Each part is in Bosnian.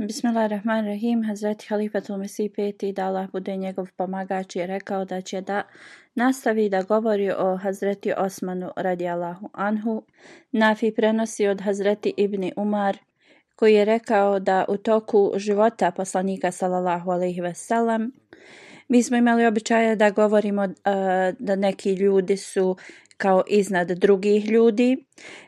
Bismillahirrahmanirrahim, Hazreti Halifatul Mesih peti, da Allah bude njegov pomagač, je rekao da će da nastavi da govori o Hazreti Osmanu radi Allahu Anhu. Nafi prenosi od Hazreti Ibni Umar, koji je rekao da u toku života poslanika sallallahu alaihi veselam mi smo imali običaje da govorimo eh, da neki ljudi su kao iznad drugih ljudi.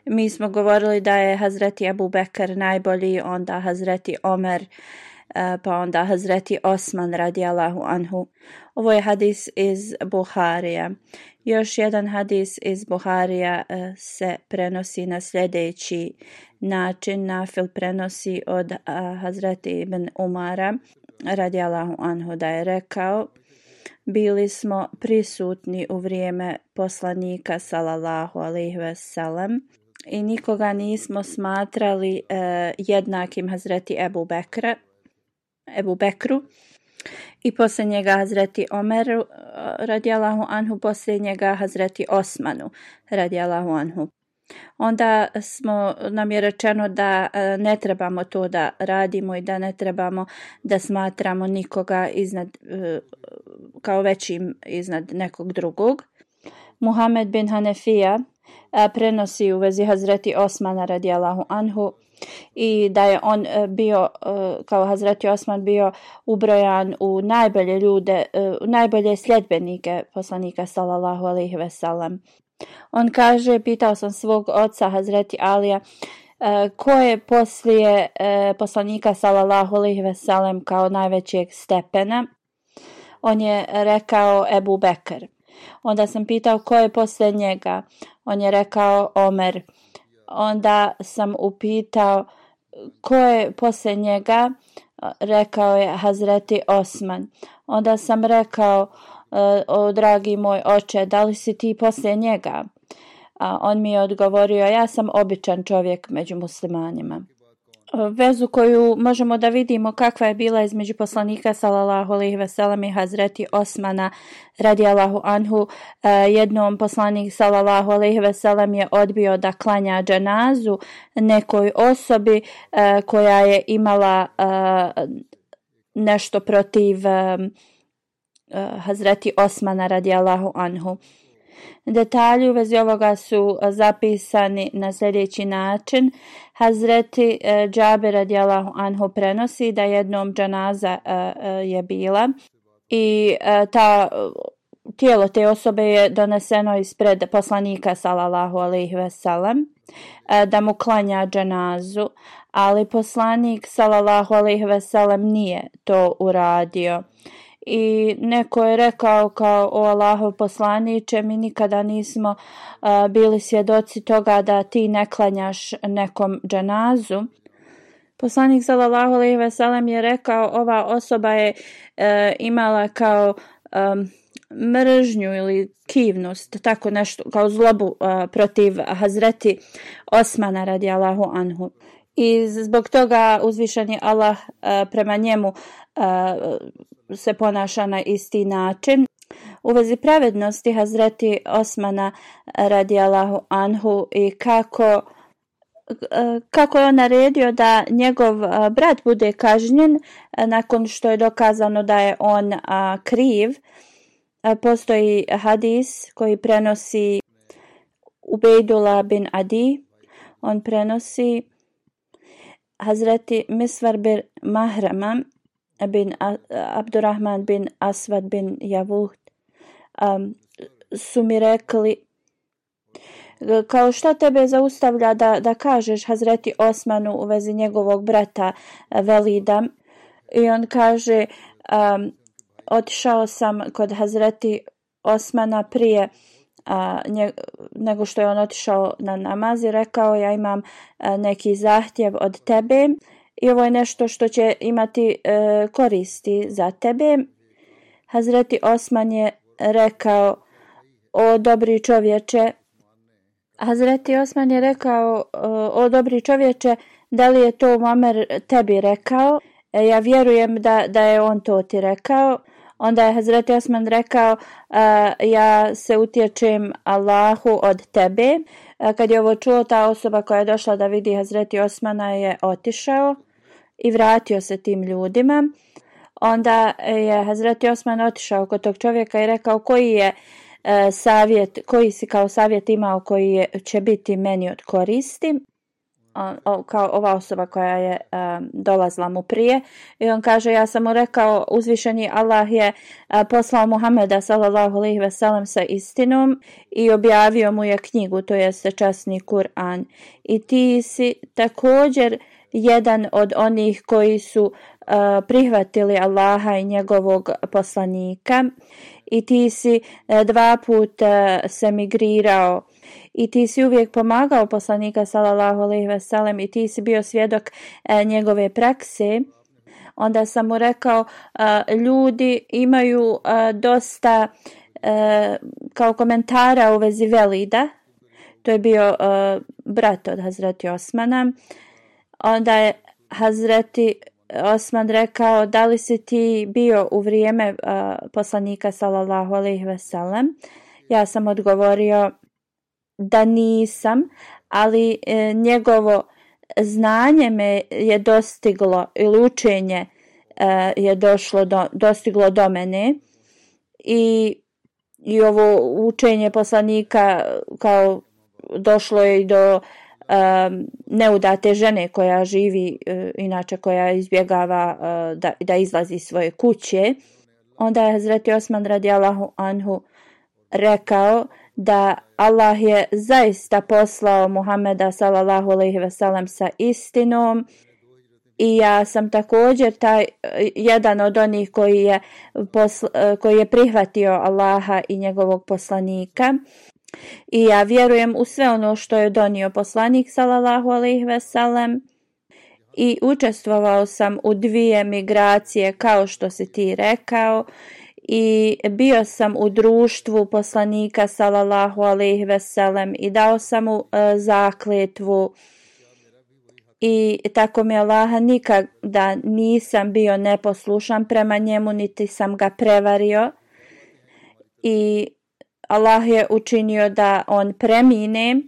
Mi smo govorili da je Hazreti Abu Bekr najbolji, onda Hazreti Omer, eh, pa onda Hazreti Osman radijalahu anhu. Ovo je hadis iz Buharija. Još jedan hadis iz Buharija eh, se prenosi na sljedeći način. Nafil prenosi od eh, Hazreti ibn Umara radijalahu anhu da je rekao bili smo prisutni u vrijeme poslanika salallahu alaihi i nikoga nismo smatrali e, jednakim Hazreti Ebu Bekra, Ebu Bekru i poslije njega Hazreti Omeru e, radijalahu anhu, poslije njega Hazreti Osmanu radijalahu anhu onda smo, nam je rečeno da e, ne trebamo to da radimo i da ne trebamo da smatramo nikoga iznad, e, kao većim iznad nekog drugog. Muhammed bin Hanefija e, prenosi u vezi Hazreti Osmana radijalahu anhu i da je on bio, kao Hazreti Osman, bio ubrojan u najbolje ljude, najbolje sljedbenike poslanika sallallahu alaihi veselam. On kaže, pitao sam svog oca Hazreti Alija, e, ko je poslije e, poslanika sallallahu alejhi ve sellem kao najvećeg stepena? On je rekao Ebu Bekr. Onda sam pitao ko je poslije njega. On je rekao Omer. Onda sam upitao ko je poslije njega. Rekao je Hazreti Osman. Onda sam rekao E, o dragi moj oče, da li si ti poslije njega? A on mi je odgovorio, ja sam običan čovjek među muslimanima. Vezu koju možemo da vidimo kakva je bila između poslanika sallallahu alejhi ve i Hazreti Osmana radijalahu anhu e, jednom poslanik Salalahu alejhi ve je odbio da klanja dženazu nekoj osobi e, koja je imala nešto protiv Eh, Hazreti Osmana radijalahu anhu. Detalji u vezi ovoga su eh, zapisani na sljedeći način. Hazreti eh, Džabe radijalahu anhu prenosi da jednom džanaza je bila i ta tijelo te osobe je doneseno ispred poslanika salalahu alaihi veselam da mu klanja džanazu, ali poslanik salalahu alaihi veselam nije to uradio i neko je rekao kao o Allahov poslaniće mi nikada nismo uh, bili svjedoci toga da ti ne klanjaš nekom dženazu. Poslanik sallallahu alejhi ve sellem je rekao ova osoba je uh, imala kao um, mržnju ili kivnost, tako nešto kao zlobu uh, protiv Hazreti Osmana radi Anhu. I zbog toga uzvišeni Allah prema njemu uh, se ponaša na isti način. U vezi pravednosti Hazreti Osmana radi Anhu i kako eh, kako je on naredio da njegov eh, brat bude kažnjen eh, nakon što je dokazano da je on kriv. Postoji hadis koji prenosi Ubejdula bin Adi. On prenosi Hazreti Misvar Mahrama bin Abdurrahman bin Asvad bin Javuht su mi rekli kao što tebe zaustavlja da, da kažeš Hazreti Osmanu u vezi njegovog brata e, Velida i on kaže otišao sam kod Hazreti Osmana prije a, nego što je on otišao na namaz i rekao ja imam e, neki zahtjev od tebe i ovo je nešto što će imati e, koristi za tebe. Hazreti Osman je rekao o dobri čovječe. Hazreti Osman je rekao e, o dobri čovječe da li je to Muammer tebi rekao. E, ja vjerujem da, da je on to ti rekao. Onda je Hazreti Osman rekao ja se utječem Allahu od tebe. kad je ovo čuo ta osoba koja je došla da vidi Hazreti Osmana je otišao i vratio se tim ljudima. Onda je Hazreti Osman otišao kod tog čovjeka i rekao koji je e, savjet, koji si kao savjet imao koji će biti meni od koristi. kao ova osoba koja je e, dolazla mu prije i on kaže ja sam mu rekao uzvišeni Allah je e, poslao Muhameda sallallahu alejhi ve sellem sa istinom i objavio mu je knjigu to je časni Kur'an i ti si također jedan od onih koji su e, prihvatili Allaha i njegovog poslanika i ti si e, dva puta se migrirao i ti si uvijek pomagao poslanika sallallahu alejhi ve sellem i ti si bio svjedok e, njegove prakse onda sam mu rekao ljudi imaju dosta kao komentara u vezi Velida to je bio brat od Hazreti Osmana Onda je Hazreti Osman rekao da li si ti bio u vrijeme poslanika sallallahu alaihi Ja sam odgovorio da nisam, ali e, njegovo znanje me je dostiglo ili učenje e, je došlo do, dostiglo do mene i, i ovo učenje poslanika kao došlo je i do neudate žene koja živi, e, inače koja izbjegava e, da, da izlazi iz svoje kuće, onda je Hazreti Osman radi Allahu Anhu rekao da Allah je zaista poslao Muhameda sallallahu alaihi sellem sa istinom i ja sam također taj e, jedan od onih koji je, koji je prihvatio Allaha i njegovog poslanika i ja vjerujem u sve ono što je donio poslanik sallallahu alejhi ve i učestvovao sam u dvije migracije kao što si ti rekao i bio sam u društvu poslanika sallallahu alejhi ve i dao sam mu e, zakletvu i tako mi Allaha nikada nisam bio neposlušan prema njemu niti sam ga prevario i Allah je učinio da on premine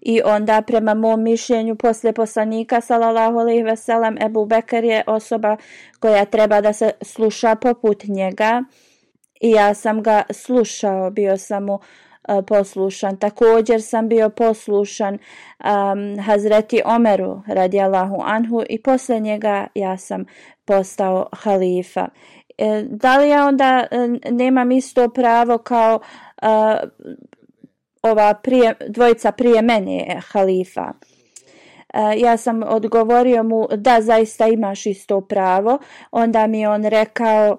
i onda prema mom mišljenju posle poslanika sallallahu alejhi ve Ebu Bekr je osoba koja treba da se sluša poput njega i ja sam ga slušao bio sam mu e, poslušan. Također sam bio poslušan um, Hazreti Omeru radijallahu anhu i posle njega ja sam postao halifa. E, da li ja onda e, nemam isto pravo kao ova dvojica prije mene halifa. Ja sam odgovorio mu da zaista imaš isto pravo. Onda mi je on rekao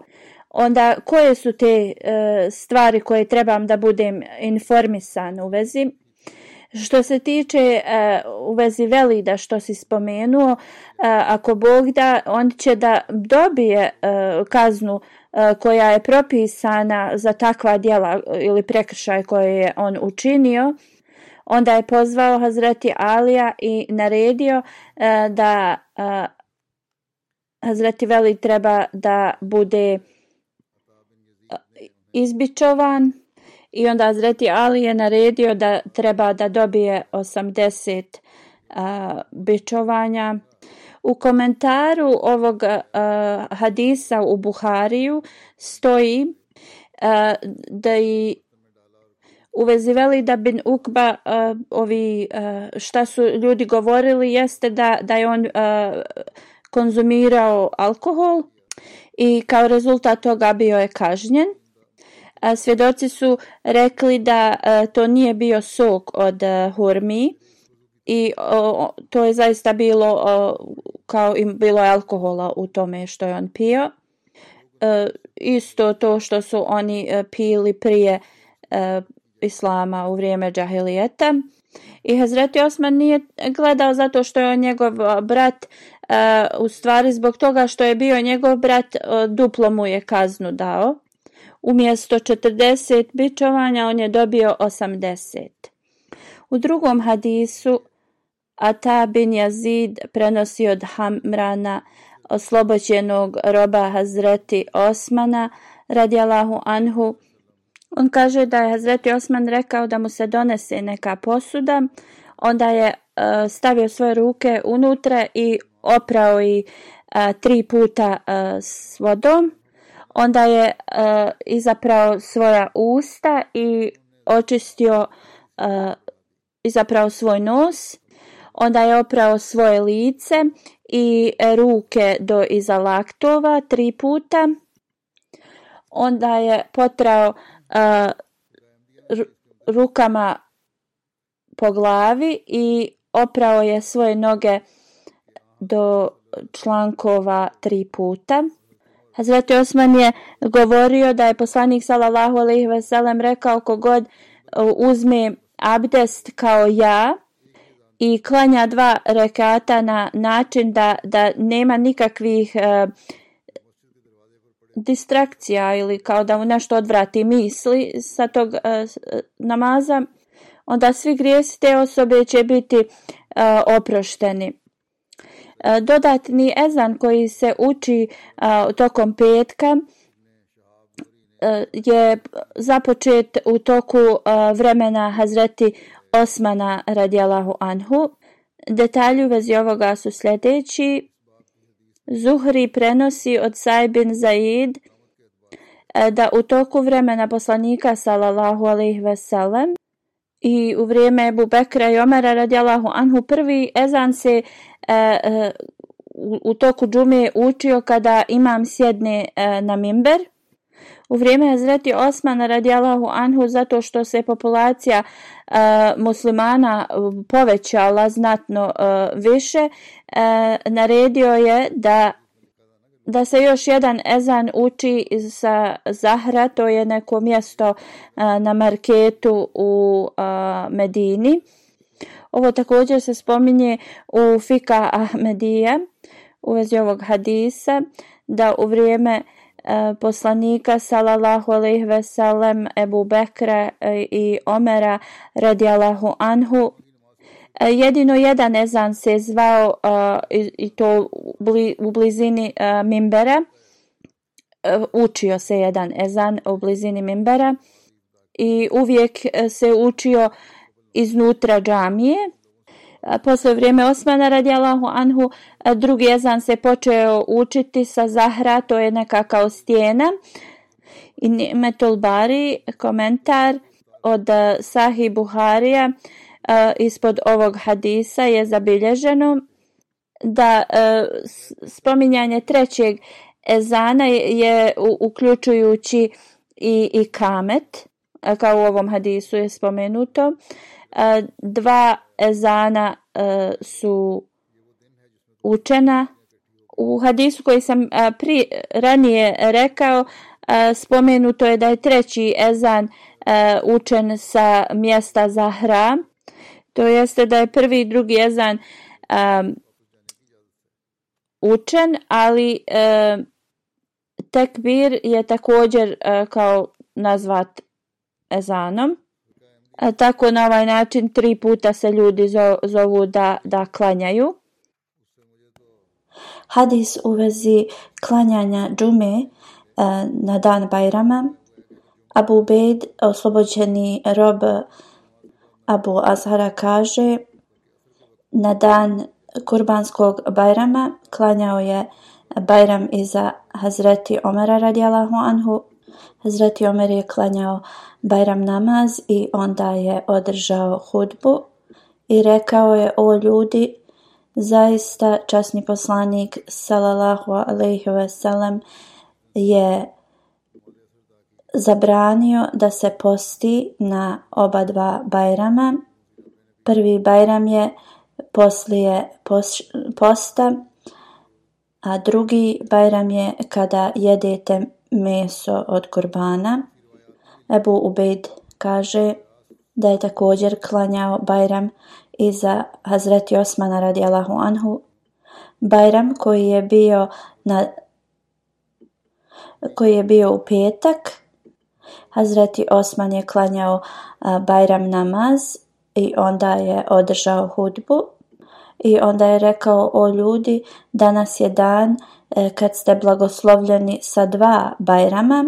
onda koje su te e, stvari koje trebam da budem informisan u vezi. Što se tiče e, u vezi Velida što si spomenuo, e, ako Bog da, on će da dobije kaznu E, koja je propisana za takva djela ili prekršaj koje je on učinio, onda je pozvao Hazreti Alija i naredio e, da e, Hazreti Veli treba da bude izbičovan i onda Hazreti Ali je naredio da treba da dobije 80 bičovanja u komentaru ovog eh, hadisa u Buhariju stoji eh, da i uvezivali da Ukba eh, ovi, šta su ljudi govorili jeste da, da je on konzumirao alkohol i kao rezultat toga bio je kažnjen. Svjedoci su rekli da to nije bio sok od hurmi, i to je zaista bilo kao i bilo je alkohola u tome što je on pio e, isto to što su oni e, pili prije e, islama u vrijeme džahilijeta i Hazreti Osman nije gledao zato što je on njegov brat u stvari zbog toga što je bio njegov brat duplo mu je kaznu dao umjesto 40 bičovanja on je dobio 80 u drugom hadisu Ata bin Jazid prenosi od Hamrana, oslobođenog roba Hazreti Osmana, radijalahu anhu, on kaže da je Hazreti Osman rekao da mu se donese neka posuda, onda je e, stavio svoje ruke unutra i oprao i e, tri puta e, s vodom. Onda je izaprao svoja usta i očistio izaprao svoj nos Onda je oprao svoje lice i ruke do iza laktova tri puta. Onda je potrao rukama po glavi i oprao je svoje noge do člankova tri puta. Hazreti Osman je govorio da je poslanik sallallahu alejhi ve sellem rekao kogod uzme abdest kao ja i klanja dva rekata na način da, da nema nikakvih e, distrakcija ili kao da mu nešto odvrati misli sa tog e, e, namaza, onda svi grijesi te osobe će biti oprošteni. Dodatni ezan koji se uči tokom petka je započet u toku vremena Hazreti Osmana radijalahu anhu. Detalji u vezi ovoga su sljedeći. Zuhri prenosi od Sajbin Zaid e, da u toku vremena poslanika sallallahu ve veselem i u vrijeme bubekra Bekra i omara radijalahu anhu prvi ezan se e, e, u, toku džume učio kada imam sjedne na mimber u vrijeme osma Osmana u anhu zato što se populacija e, muslimana e, povećala znatno e, više, naredio je da da se još jedan ezan uči sa Zahra, to je neko mjesto na marketu u Medini. Ovo također se spominje u Fika Ahmedije u vezi ovog hadisa da u vrijeme Eh, poslanika sallallahu alejhi ve Ebu Bekra eh, i Omera radijalahu anhu eh, Jedino jedan ezan se zvao i to u blizini Mimbera. Učio se jedan ezan u blizini Mimbera i uvijek se učio iznutra džamije posle vrijeme Osmana radijalahu anhu drugi jezan se počeo učiti sa Zahra, to je neka kao stijena. I Metulbari, komentar od Sahi Buharija ispod ovog hadisa je zabilježeno da spominjanje trećeg ezana je uključujući i, i kamet kao u ovom hadisu je spomenuto, e, dva ezana e, su učena. U hadisu koji sam e, ranije rekao, spomenuto je da je treći ezan učen sa mjesta za hram. To jeste da je prvi i drugi ezan učen, ali tekbir je također kao nazvat ezanom. E, tako na ovaj način tri puta se ljudi zovu da, da klanjaju. Hadis u vezi klanjanja džume e, na dan Bajrama. Abu Bejd, oslobođeni rob Abu Azhara kaže na dan kurbanskog Bajrama klanjao je Bajram iza Hazreti Omera radijalahu anhu. Hazreti Omer je klanjao Bajram namaz i onda je održao hudbu i rekao je o ljudi zaista časni poslanik sallallahu alejhi ve je zabranio da se posti na oba dva bajrama. Prvi bajram je poslije posta, a drugi bajram je kada jedete meso od kurbana. Ebu Ubejd kaže da je također klanjao Bajram i za Hazreti Osmana Allahu anhu. Bajram koji je bio na koji je bio u petak. Hazreti Osman je klanjao Bajram namaz i onda je održao hudbu i onda je rekao o ljudi danas je dan e, kad ste blagoslovljeni sa dva Bajrama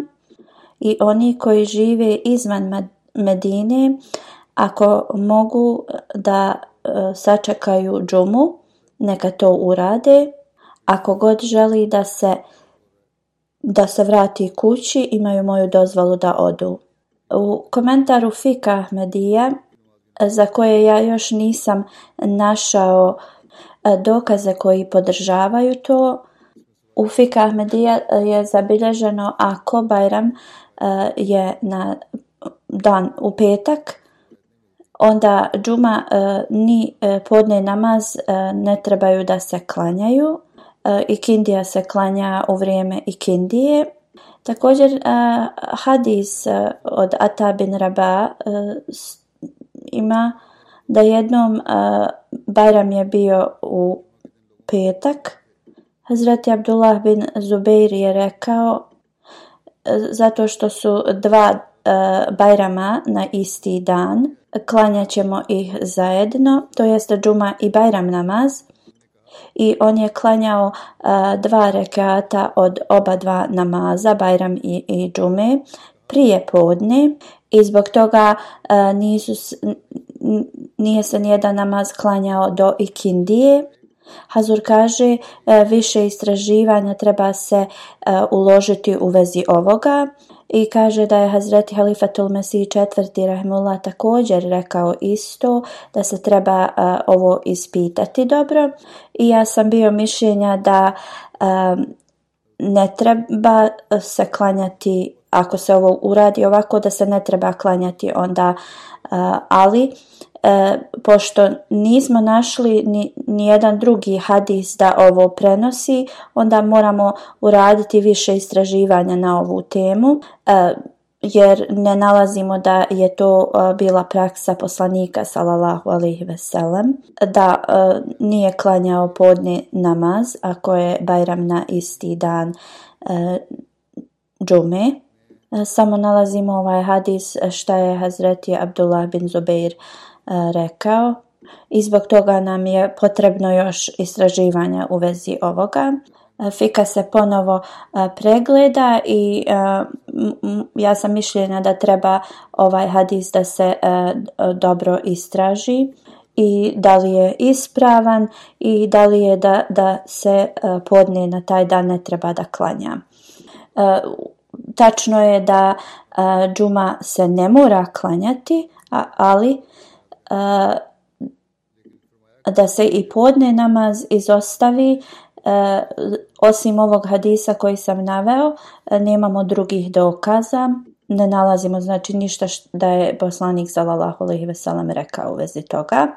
i oni koji žive izvan Medine ako mogu eh, da eh, sačekaju džumu, neka to urade. Ako god želi da se, da se vrati kući, imaju moju dozvolu da odu. U komentaru Fika Medija, eh, za koje ja još nisam našao dokaze koji podržavaju to, u Fika medija je zabilježeno ako Bajram Eh, je na dan u petak, onda džuma eh, ni eh, podne namaz ne trebaju da se klanjaju. Ikindija se klanja u vrijeme ikindije. Također hadis od bin Raba ima da jednom Bajram je bio u petak. Hazreti Abdullah bin Zubeir je rekao zato što su dva e, Bajrama na isti dan. Klanjat ćemo ih zajedno, to jest džuma i Bajram namaz. I on je klanjao e, dva rekata od oba dva namaza, Bajram i, i džume, prije podne i zbog toga e, nisu, nije se nijedan namaz klanjao do ikindije Hazur kaže e, više istraživanja treba se e, uložiti u vezi ovoga i kaže da je Hazreti Halifatul Mesih četvrti Rahimullah također rekao isto da se treba e, ovo ispitati dobro i ja sam bio mišljenja da ne treba se klanjati ako se ovo uradi ovako da se ne treba klanjati onda ali E, pošto nismo našli ni, ni jedan drugi hadis da ovo prenosi, onda moramo uraditi više istraživanja na ovu temu. E, jer ne nalazimo da je to e, bila praksa poslanika sallallahu alejhi ve da e, nije klanjao podne namaz ako je Bajram na isti dan e, džume samo nalazimo ovaj hadis šta je Hazreti Abdullah bin Zubair E, rekao i zbog toga nam je potrebno još istraživanja u vezi ovoga. E, Fika se ponovo e, pregleda i ja sam mišljena da treba ovaj hadis da se dobro istraži i da li je ispravan i da li je da, da se podne na taj dan ne treba da klanja. Tačno je da džuma se ne mora klanjati, ali da se i podne namaz izostavi e, osim ovog hadisa koji sam naveo e, nemamo drugih dokaza ne nalazimo znači ništa da je poslanik sallallahu alejhi ve sellem rekao u vezi toga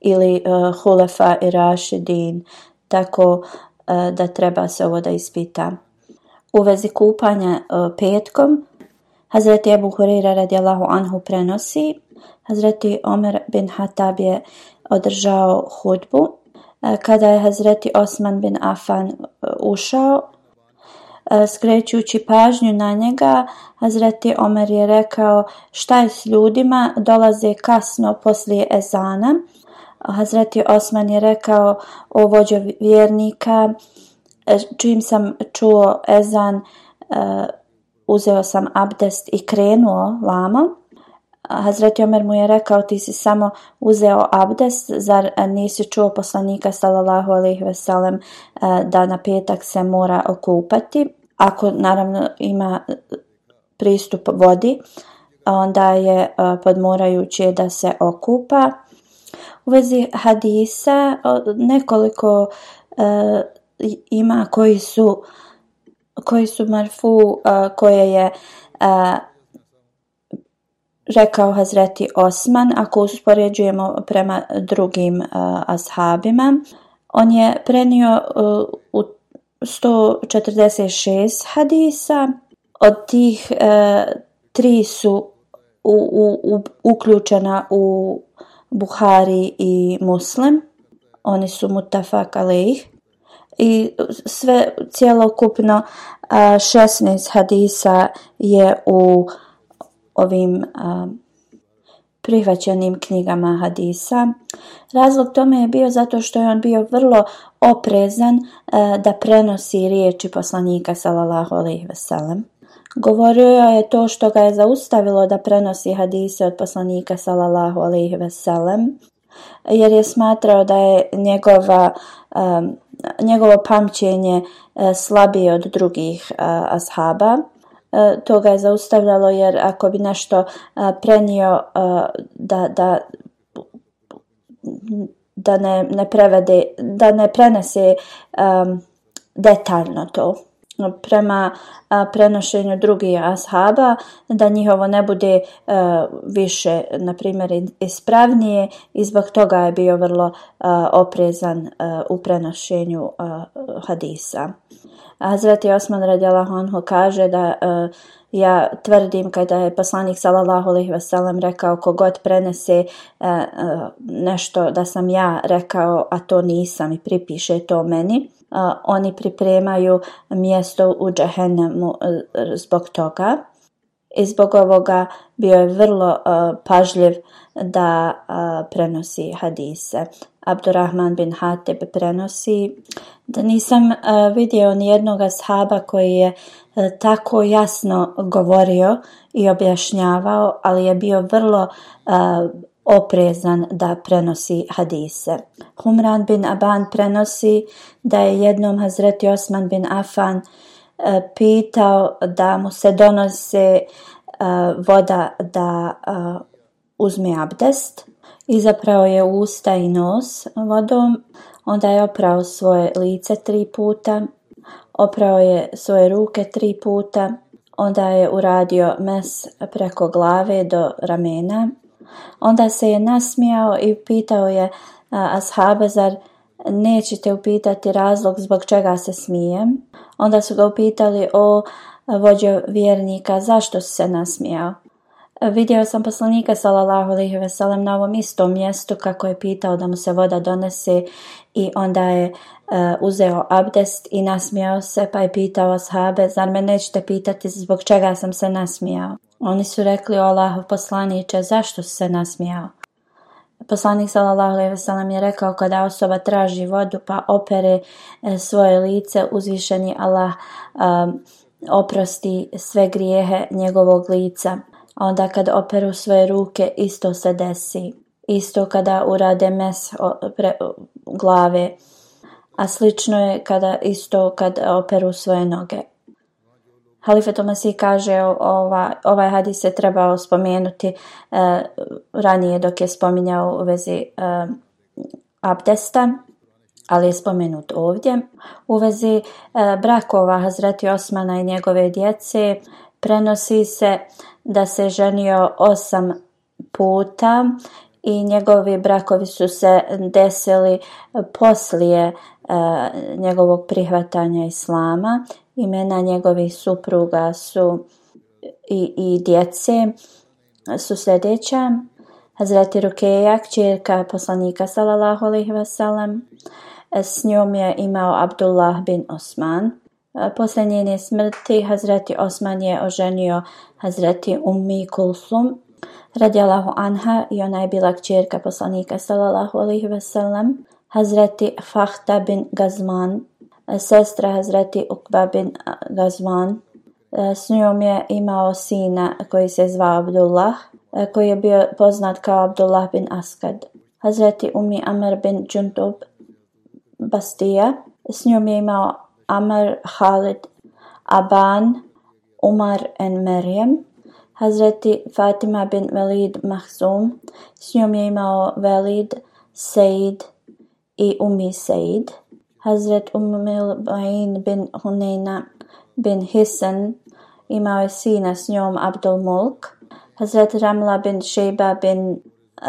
ili uh, hulefa i rashidin tako da treba se ovo da ispita u vezi kupanja petkom Hazreti Abu Hurira radijallahu anhu prenosi Hazreti Omer bin Hatab je održao hudbu. E, kada je Hazreti Osman bin Afan e, ušao, e, skrećući pažnju na njega, Hazreti Omer je rekao šta je s ljudima, dolaze kasno poslije ezana. Hazreti Osman je rekao o vođo vjernika, čim sam čuo ezan, uzeo sam abdest i krenuo vamo. Hazreti Omer mu je rekao, ti si samo uzeo abdest, zar e, nisi čuo poslanika sallallahu alaihi veselem e, da na petak se mora okupati? Ako naravno ima pristup vodi, onda je e, podmorajuće da se okupa. U vezi hadisa nekoliko ima koji su koji su marfu koje je rekao Hazreti Osman, ako uspoređujemo prema drugim e, ashabima, on je prenio e, u 146 hadisa, od tih e, tri su uključena u Buhari i Muslim. Oni su mutafak ih. I sve cijelokupno 16 hadisa je u ovim a, prihvaćenim knjigama hadisa. Razlog tome je bio zato što je on bio vrlo oprezan da prenosi riječi poslanika sallallahu alejhi ve Govorio je to što ga je zaustavilo da prenosi hadise od poslanika sallallahu alejhi ve sellem jer je smatrao da je njegova, njegovo pamćenje slabije od drugih ashaba. E, to ga je zaustavljalo jer ako bi nešto e, prenio e, da, da da ne, ne prevede, da ne prenese detaljno to prema prenošenju drugih ashaba, da njihovo ne bude više, na primjer, ispravnije i zbog toga je bio vrlo oprezan u prenošenju hadisa. Hazreti Osman radijallahu ho kaže da e, ja tvrdim kada je poslanik sallallahu alejhi ve rekao kogod prenese e, e, nešto da sam ja rekao a to nisam i pripiše to meni oni pripremaju mjesto u džehennemu zbog toga i zbog ovoga bio je vrlo pažljiv da prenosi hadise Abdurrahman bin Hatib prenosi da nisam e, vidio ni jednog ashaba koji je e, tako jasno govorio i objašnjavao, ali je bio vrlo e, oprezan da prenosi hadise. Humran bin Aban prenosi da je jednom Hazreti Osman bin Afan pitao da mu se donose voda da uzme abdest. i zapravo je usta i nos vodom, Onda je oprao svoje lice tri puta, oprao je svoje ruke tri puta, onda je uradio mes preko glave do ramena. Onda se je nasmijao i pitao je ashabe zar nećete upitati razlog zbog čega se smijem. Onda su ga upitali o vođo vjernika zašto si se nasmijao. Vidio sam poslanika sallallahu alejhi ve sellem na ovom istom mjestu kako je pitao da mu se voda donese i onda je eh, uzeo abdest i nasmijao se pa je pitao ashabe zar me nećete pitati zbog čega sam se nasmijao. Oni su rekli o Allahov poslaniće zašto se nasmijao. Poslanik sallallahu alejhi ve sellem je rekao kada osoba traži vodu pa opere eh, svoje lice uzvišeni Allah eh, oprosti sve grijehe njegovog lica. Onda kad operu svoje ruke isto se desi. Isto kada urade mes pre, glave. A slično je kada isto kad operu svoje noge. Halife Tomasi kaže ova, ovaj hadis se trebao spomenuti e, ranije dok je spominjao u vezi e, abdesta, ali je spomenut ovdje. U vezi e, brakova Hazreti Osmana i njegove djece prenosi se da se ženio osam puta i njegovi brakovi su se desili poslije e, njegovog prihvatanja islama. Imena njegovih supruga su i, i djece su sljedeća. Hazreti Rukeja, kćerka poslanika sallallahu alaihi s njom je imao Abdullah bin Osman. E, Posle njene smrti Hazreti Osman je oženio Hazreti Ummi Kulsum radijalahu anha i ona je bila kćerka poslanika sallallahu alaihi wasallam Hazreti Fahta bin Gazman, e, sestra Hazreti Ukba bin Gazman. E, s njom je imao sina koji se zvao Abdullah, koji je bio poznat kao Abdullah bin Askad. Hazreti Umi Amr bin Juntub Bastija. S njom je imao Amr Khalid Aban, Umar and Merjem, Hazreti Fatima umm bin Velid Mahzum, s njom je imao Velid, Seid i Umi Seid, Hazret Umil Bain bin Huneyna bin Hisan, imao je sina s njom Abdul Mulk, Hazret Ramla bin Sheba bin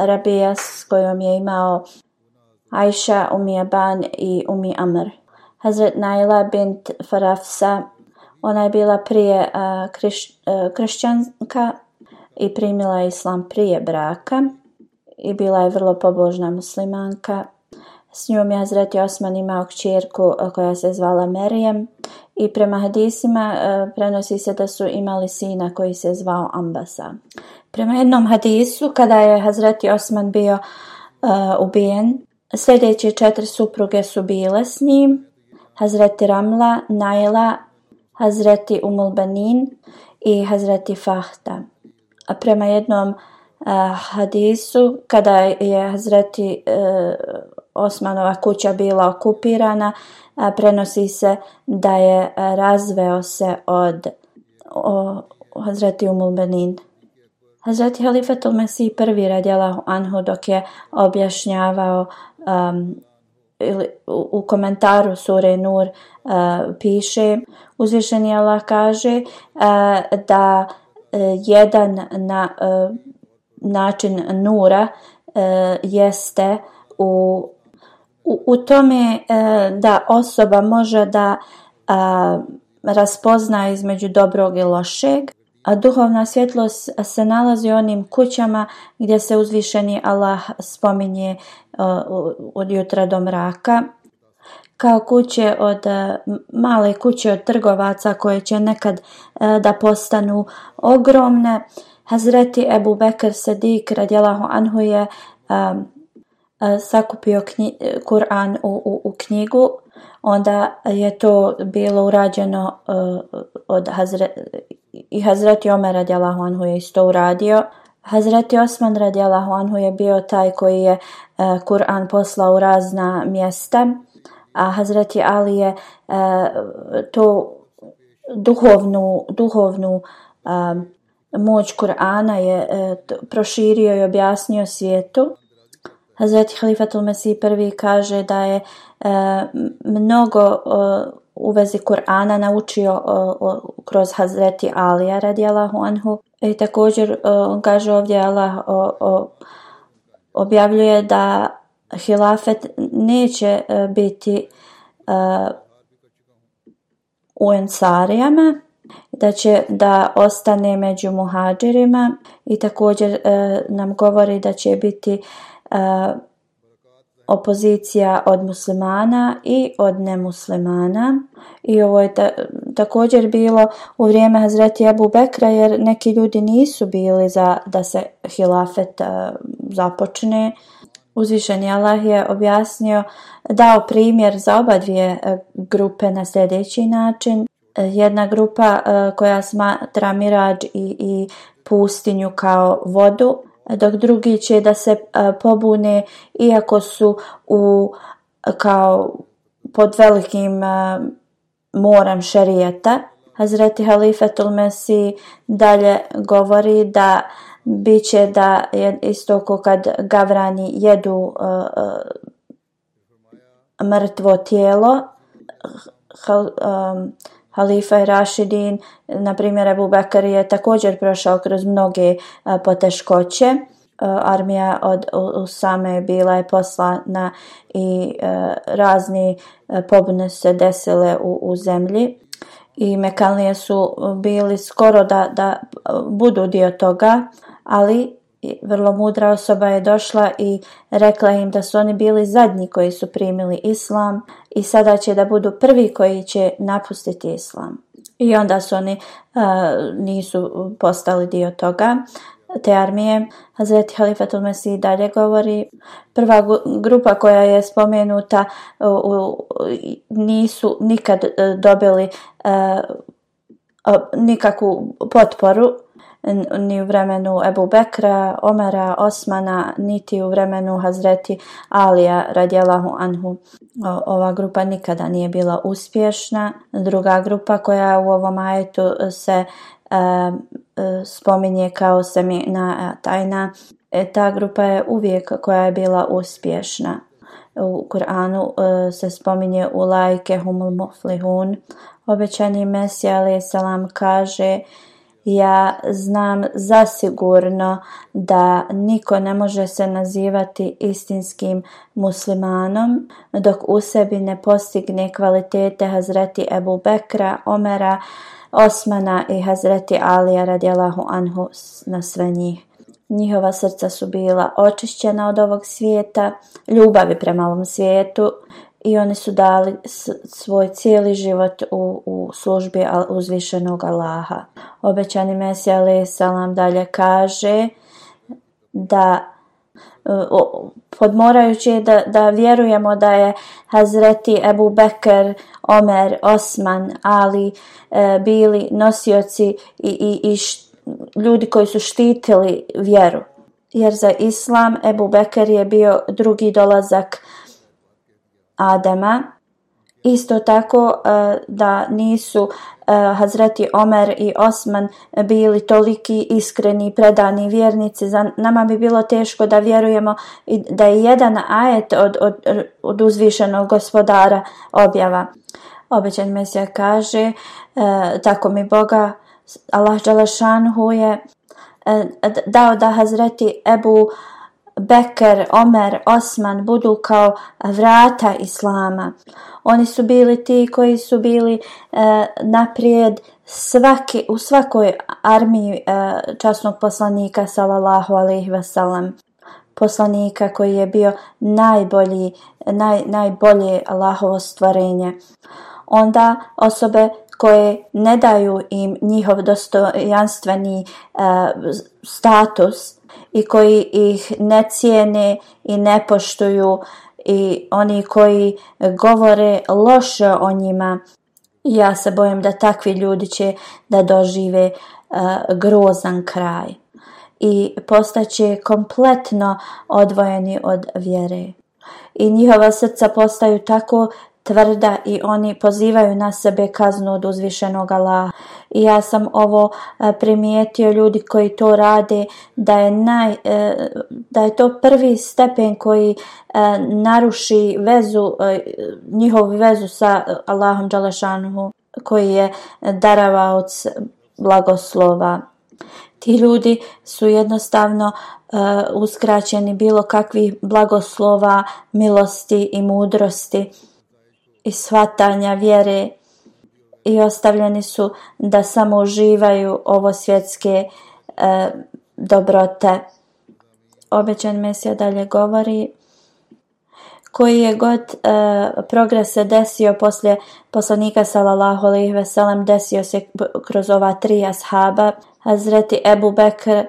Rabijas. s kojom je imao Aisha, Umi Aban i Umi Amr. Hazret Naila bint Farafsa. Ona je bila prije kršćanka i primila je islam prije braka i bila je vrlo pobožna muslimanka. S njom je Hazreti Osman imao kćerku koja se zvala Merijem i prema hadisima prenosi se da su imali sina koji se zvao Ambasa. Prema jednom hadisu kada je Hazreti Osman bio ubijen, sljedeće četiri supruge su bile s njim Hazreti Ramla, Naila, Hazreti Umulbanin i Hazreti Fahta. A prema jednom eh, hadisu, kada je Hazreti eh, Osmanova kuća bila okupirana, prenosi se da je eh, razveo se od o, Hazreti Umulbanin. Hazreti Halifatul mesih prvi radjela Anhu dok je objašnjavao ehm, u komentaru sure Nur e, piše uzvišeni Allah kaže e, da e, jedan na način nura jeste u, u, u tome da osoba može da raspozna između dobrog i lošeg a duhovna svjetlost se nalazi u onim kućama gdje se uzvišeni Allah spominje e, od jutra do mraka kao kuće od e, male kuće od trgovaca koje će nekad e, da postanu ogromne. Hazreti Ebu Bekr Sadik radijalahu anhu je sakupio Kur'an u, u, knjigu, onda je to bilo urađeno od hazreti i Hazreti Omer radijalahu anhu je isto uradio. Hazreti Osman radijalahu anhu je bio taj koji je e, Kur'an poslao u razna mjesta, a Hazreti Ali je tu e, to duhovnu, duhovnu e, moć Kur'ana je proširio i objasnio svijetu. Hazreti Halifatul Mesih prvi kaže da je mnogo u vezi Kur'ana naučio kroz Hazreti Alija radijalahu anhu. I također on kaže ovdje Allah objavljuje da hilafet neće e, biti e, u ensarijama, da će da ostane među muhađirima i također e, nam govori da će biti opozicija od muslimana i od nemuslimana. I ovo je također bilo u vrijeme Hazreti Abu Bekra jer neki ljudi nisu bili za da se hilafet e, započne. Uzvišeni Allah je objasnio, dao primjer za oba dvije e, grupe na sljedeći način. E, jedna grupa koja smatra mirađ i, i pustinju kao vodu, dok drugi će da se pobune iako su u kao pod velikim moram šerijeta. Hazreti Halife Tulmesi dalje govori da bit će da isto ko kad gavrani jedu mrtvo tijelo. Halifa i Rašidin, na primjer Abu Bakr je također prošao kroz mnoge e, poteškoće. E, armija od Usame bila je poslana i e, razni pobune se desile u, zemlji i Mekalije su bili skoro da, da budu dio toga, ali vrlo mudra osoba je došla i rekla im da su oni bili zadnji koji su primili islam i sada će da budu prvi koji će napustiti islam. I onda su oni e, nisu postali dio toga te armije. Hazreti Halifatul Mesih dalje govori. Prva grupa koja je spomenuta nisu nikad e, dobili e, nikakvu potporu ni u vremenu Ebu Bekra, Omera, Osmana, niti u vremenu Hazreti Alija radijalahu anhu. Ova grupa nikada nije bila uspješna. Druga grupa koja u ovom ajetu se e, e, spominje kao semina tajna, e, ta grupa je uvijek koja je bila uspješna. U Kur'anu se spominje u lajke humul muflihun. Obećani Mesija alaih kaže ja znam zasigurno da niko ne može se nazivati istinskim muslimanom dok u sebi ne postigne kvalitete Hazreti Ebu Bekra, Omera, Osmana i Hazreti Alija radijalahu anhu na sve njih. Njihova srca su bila očišćena od ovog svijeta, ljubavi prema ovom svijetu i oni su dali svoj cijeli život u, u službi uzvišenog Allaha. Obećani Mesija Ali dalje kaže da e, podmorajući da, da vjerujemo da je Hazreti Ebu Beker, Omer, Osman, Ali e, bili nosioci i, i, ljudi koji su štitili vjeru. Jer za islam Ebu Bekr je bio drugi dolazak Adema, Isto tako e, da nisu e, Hazreti Omer i Osman bili toliki iskreni i predani vjernici. Za nama bi bilo teško da vjerujemo da je jedan ajet od, od, od uzvišenog gospodara objava. Obećan Mesija kaže, e, tako mi Boga, Allah Đalašanhu je dao da Hazreti Ebu Beker, Omer, Osman budu kao vrata Islama. Oni su bili ti koji su bili e, naprijed svaki, u svakoj armiji e, časnog poslanika sallallahu alaihi wasalam. poslanika koji je bio najbolji, naj, najbolje Allahovo stvorenje. Onda osobe koje ne daju im njihov dostojanstveni e, status i koji ih ne cijene i ne poštuju i oni koji govore loše o njima. Ja se bojim da takvi ljudi će da dožive e, grozan kraj i postaće kompletno odvojeni od vjere. I njihova srca postaju tako tvrda i oni pozivaju na sebe kaznu od uzvišenog Allaha i ja sam ovo e, primijetio ljudi koji to rade da je, naj, e, da je to prvi stepen koji e, naruši vezu, njihovu vezu sa Allahom Đalešanuhu koji je daravaoc blagoslova. Ti ljudi su jednostavno uskraćeni bilo kakvih blagoslova, milosti i mudrosti i shvatanja vjere i ostavljeni su da samo uživaju ovo svjetske e, dobrote. Obećan Mesija dalje govori koji je god e, progres se desio poslije poslanika sallallahu alejhi ve desio se kroz ova tri ashaba Hazreti Ebu Bekr,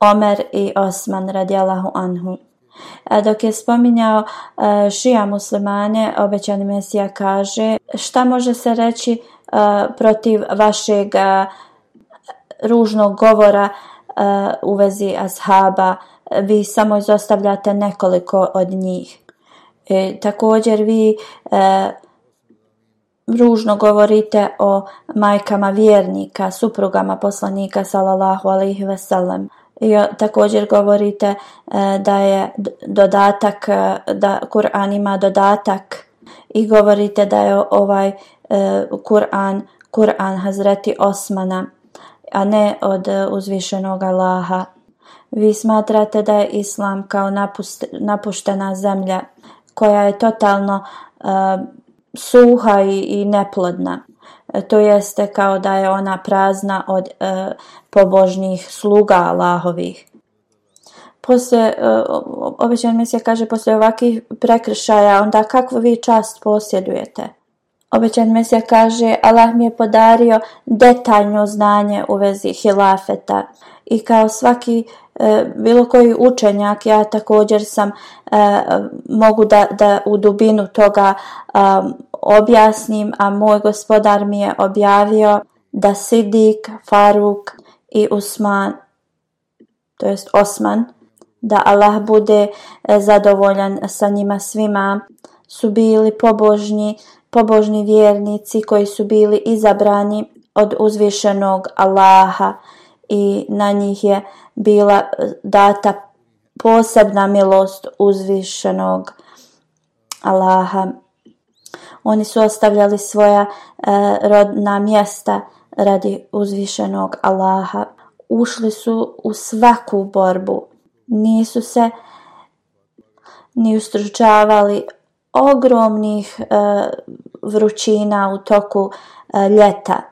Omer i Osman radijallahu anhu. E, dok je spominjao e, šija muslimane, obećani Mesija kaže šta može se reći e, protiv vašeg ružnog govora u vezi ashaba, vi samo izostavljate nekoliko od njih. također vi ružno govorite o majkama vjernika, suprugama poslanika sallallahu alaihi veselam i također govorite e, da je dodatak, e, da Kur'an ima dodatak i govorite da je ovaj e, Kur'an, Kur'an Hazreti Osmana, a ne od uzvišenog Allaha. Vi smatrate da je Islam kao napuštena zemlja koja je totalno suha i neplodna to jeste kao da je ona prazna od e, pobožnih sluga Allahovih. Poslije, obećan kaže, poslije ovakvih prekršaja, onda kakvu vi čast posjedujete? Obećan mesija kaže, Allah mi je podario detaljno znanje u vezi hilafeta i kao svaki e, bilo koji učenjak ja također sam e, mogu da, da u dubinu toga objasnim, a moj gospodar mi je objavio da Sidik, Faruk i Usman, to jest Osman, da Allah bude e, zadovoljan sa njima svima, su bili pobožni, pobožni vjernici koji su bili izabrani od uzvišenog Allaha i na njih je bila e, data posebna milost uzvišenog Allaha. Oni su ostavljali svoja e, rodna mjesta radi uzvišenog Allaha. Ušli su u svaku borbu. Nisu se ni ustručavali ogromnih e, vrućina u toku e, ljeta,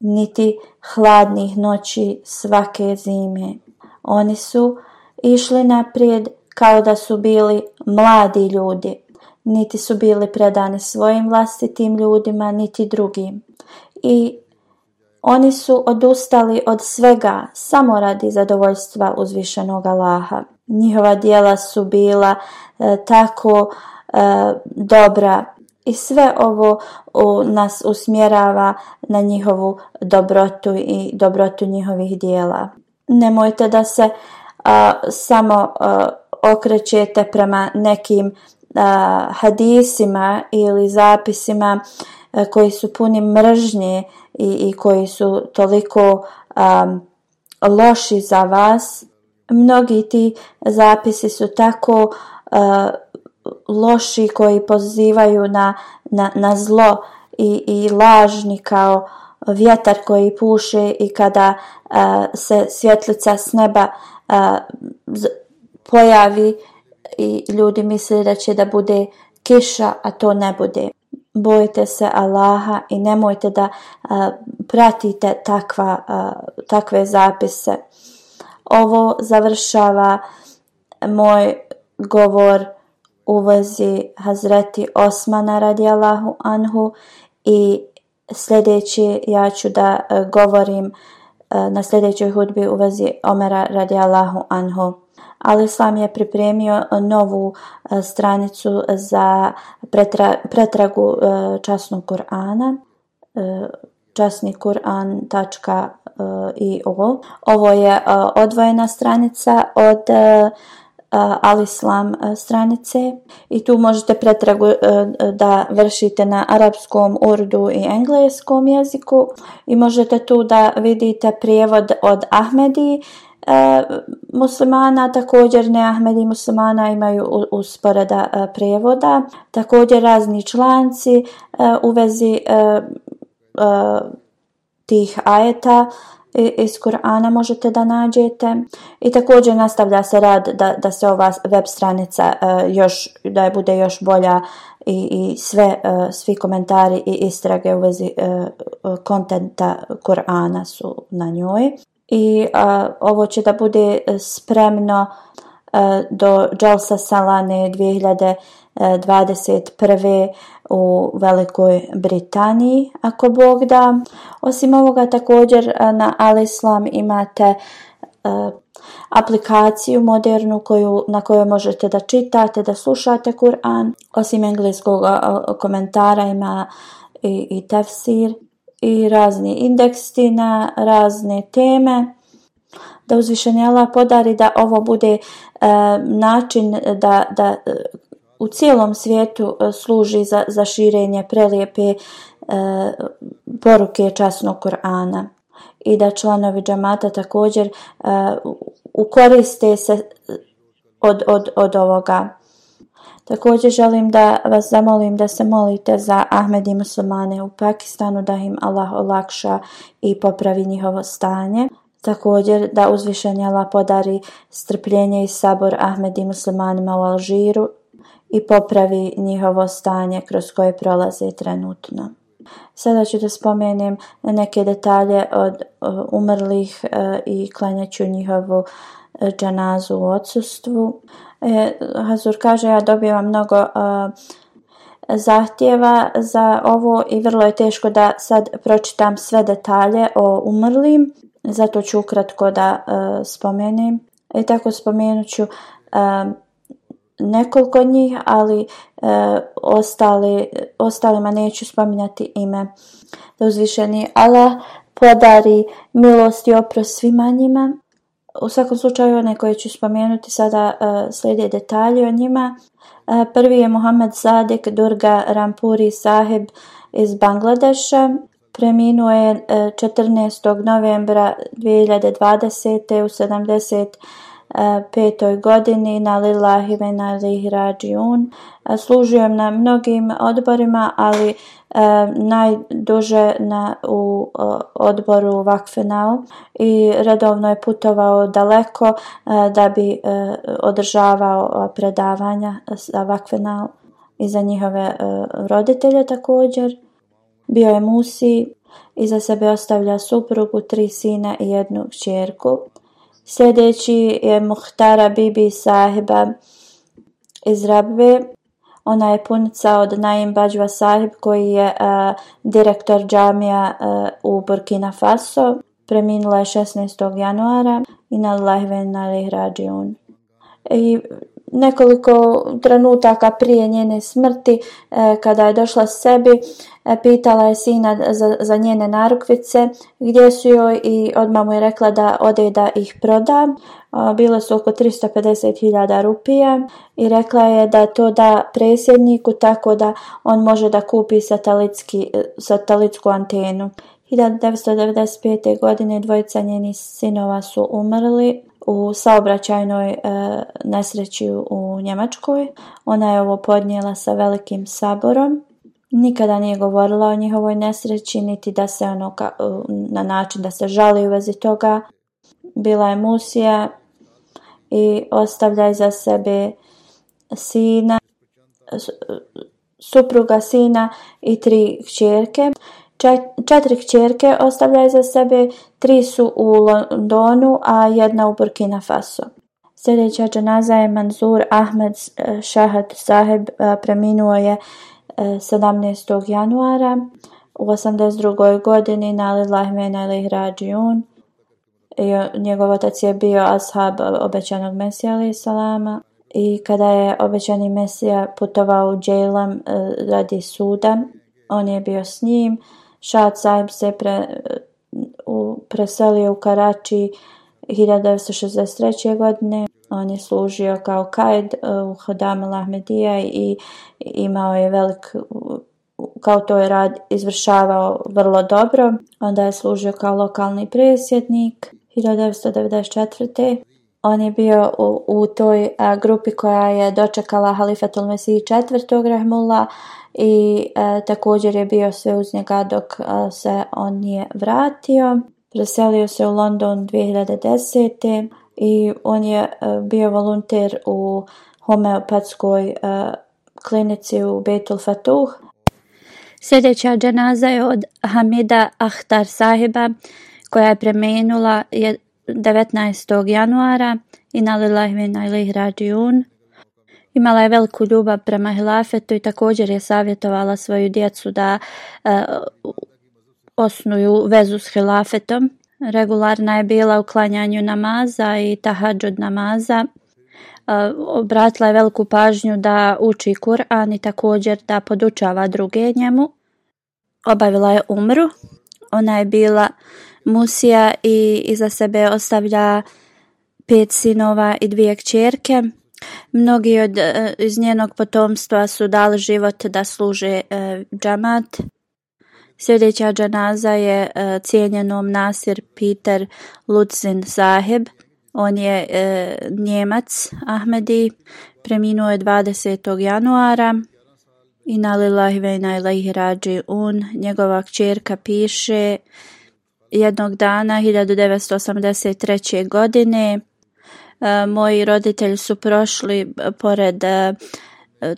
niti hladnih noći svake zime. Oni su išli naprijed kao da su bili mladi ljudi niti su bili predani svojim vlastitim ljudima niti drugim i oni su odustali od svega samo radi zadovoljstva uzvišenog Allaha. Njihova dijela su bila e, tako e, dobra i sve ovo u, nas usmjerava na njihovu dobrotu i dobrotu njihovih dijela. Nemojte da se samo okrećete prema nekim hadisima ili zapisima e, koji su puni mržnje i, i koji su toliko loši za vas. Mnogi ti zapisi su tako loši koji pozivaju na, na, na zlo i, i lažni kao vjetar koji puše i kada se svjetlica s neba pojavi i ljudi misle da će da bude kiša, a to ne bude. Bojite se Allaha i nemojte da pratite takva, takve zapise. Ovo završava moj govor u vezi Hazreti Osmana Allahu anhu i sljedeći ja ću da govorim na sljedećoj hudbi u vezi Omera radijallahu anhu ali sam je pripremio e, novu e, stranicu za pretragu e, časnog Kur'ana, časnikuran.io Ovo je odvojena stranica od Alislam stranice i tu možete pretragu da vršite na arapskom, urdu i engleskom jeziku i možete tu da vidite prijevod od Ahmedi E, muslimana, također ne ahmedi muslimana imaju usporeda e, prevoda, također razni članci e, u vezi tih ajeta iz Kur'ana možete da nađete. I također nastavlja se rad da, da se ova web stranica još, da je bude još bolja i, i sve, svi komentari i istrage u vezi kontenta Kur'ana su na njoj i ovo će da bude e, spremno e, do Jalsa Salane 2021. u Velikoj Britaniji, ako Bog da. Osim ovoga također e, na Alislam imate aplikaciju modernu koju, na kojoj možete da čitate, da slušate Kur'an. Osim engleskog komentara ima i, i tefsir i razni indeksi na razne teme da više Allah podari da ovo bude e, način da, da e, u cijelom svijetu e, služi za, za širenje prelijepe poruke časnog Korana. i da članovi džamata također e, ukoriste se od, od, od ovoga Također želim da vas zamolim da se molite za Ahmed i muslimane u Pakistanu da im Allah olakša i popravi njihovo stanje. Također da uzvišenje Allah podari strpljenje i sabor Ahmed i muslimanima u Alžiru i popravi njihovo stanje kroz koje prolaze trenutno. Sada ću da spomenem neke detalje od umrlih e, i klanjaću njihovu e, džanazu u odsustvu. E, Hazur kaže ja dobijam mnogo e, zahtjeva za ovo i vrlo je teško da sad pročitam sve detalje o umrlim, zato ću ukratko da e, spomenem. I tako spomenut ću nekoliko njih, ali ostali, ostalima neću spominjati ime. Da uzvišeni Allah podari milost i oprost svima njima u svakom slučaju one koje ću spomenuti sada e, slijede detalje o njima. E, prvi je Mohamed Zadek Durga Rampuri Saheb iz Bangladeša. Preminuo je 14. E, novembra 2020. u 70 E, petoj godini na Lillahi ve na e, služio Služujem na mnogim odborima, ali e, najduže na, u odboru Vakfenau i redovno je putovao daleko da bi održavao predavanja za Vakfenau i za njihove roditelje također. Bio je Musi, za sebe ostavlja suprugu, tri sina i jednu čjerku Sljedeći je Muhtara Bibi sahiba iz Rabbe. Ona je punica od Naim Bađva sahib koji je direktor džamija u Burkina Faso. Preminula je 16. januara i na Allahve na I Nekoliko trenutaka prije njene smrti, e, kada je došla sebi, e, pitala je sina za, njene narukvice gdje su joj i odmah mu je rekla da ode da ih proda. E, bile su oko 350.000 rupija i rekla je da to da presjedniku tako da on može da kupi satelitsku antenu. 1995. godine dvojica njenih sinova su umrli u saobraćajnoj e, nesreći u Njemačkoj. Ona je ovo podnijela sa velikim saborom. Nikada nije govorila o njihovoj nesreći, niti da se ono na način da se žali u vezi toga. Bila je musija i ostavlja za sebe sina, e, supruga sina i tri kćerke. Četiri kćerke ostavlja za sebe, tri su u Londonu, a jedna u Burkina Faso. Sljedeća džanaza je Manzur Ahmed Shahad e, Saheb, e, preminuo je 17. E, januara u 82. godini na Lilahmena ili Hrađijun. Njegov otac je bio ashab obećanog Mesija ali salama i kada je obećani Mesija putovao u Dželam radi suda, on je bio s njim. Šad Saim se pre, u, preselio u Karači 1963. godine. On je služio kao kajd e, u Hodamil Lahmedija i imao je velik, kao to je rad izvršavao vrlo dobro. Onda je služio kao lokalni presjednik 1994 on je bio u, toj grupi koja je dočekala Halifatul Mesih četvrtog Rahmula i e, također je bio sve uz njega dok e, se on nije vratio. Preselio se u London 2010. i on je e, bio volonter u homeopatskoj klinici u Betul Fatuh. Sljedeća dženaza je od Hamida Ahtar Sahiba koja je premenula 19. januara Inalilah na wa Imala je veliku ljubav prema hilafetu i također je savjetovala svoju djecu da e, osnuju vezu s hilafetom. Regularna je bila u klanjanju namaza i tahadžud namaza. E, obratila je veliku pažnju da uči Kur'an i također da podučava druge njemu. Obavila je umru. Ona je bila Musija i iza sebe ostavlja pet sinova i dvije kćerke. Mnogi od, e, iz njenog potomstva su dali život da služe e, džamat. Sljedeća džanaza je e, cijenjenom Nasir Peter Lutzin Zaheb. On je e, Njemac Ahmedi. Preminuo je 20. januara. I nalilahi ilahi rađi un. Njegova kćerka piše Jednog dana 1983. godine e, moji roditelji su prošli e, pored e,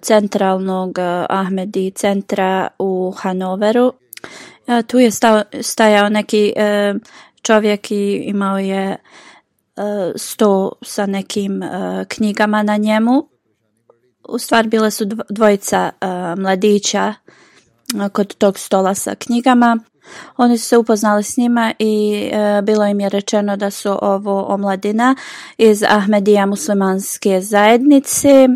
centralnog Ahmedi centra u Hanoveru. Tu je stajao neki čovjek i imao je sto sa nekim knjigama na njemu. U stvar bile su dvojica mladića kod tog stola sa knjigama. Oni su se upoznali s njima i e, bilo im je rečeno da su ovo omladina iz Ahmedija muslimanske zajednice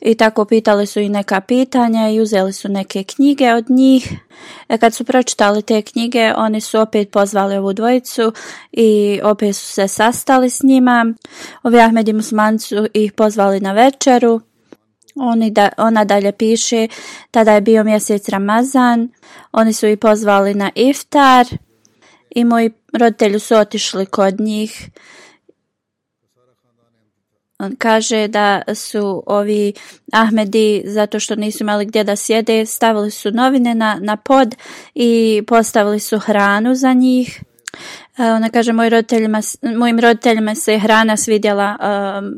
i tako pitali su i neka pitanja i uzeli su neke knjige od njih. E, kad su pročitali te knjige, oni su opet pozvali ovu dvojicu i opet su se sastali s njima. Ovi Ahmedi muslimanci su ih pozvali na večeru oni da, ona dalje piše, tada je bio mjesec Ramazan, oni su i pozvali na iftar i moji roditelji su otišli kod njih. On kaže da su ovi Ahmedi, zato što nisu imali gdje da sjede, stavili su novine na, na pod i postavili su hranu za njih. E, ona kaže, moj roditeljima, mojim roditeljima se hrana svidjela e,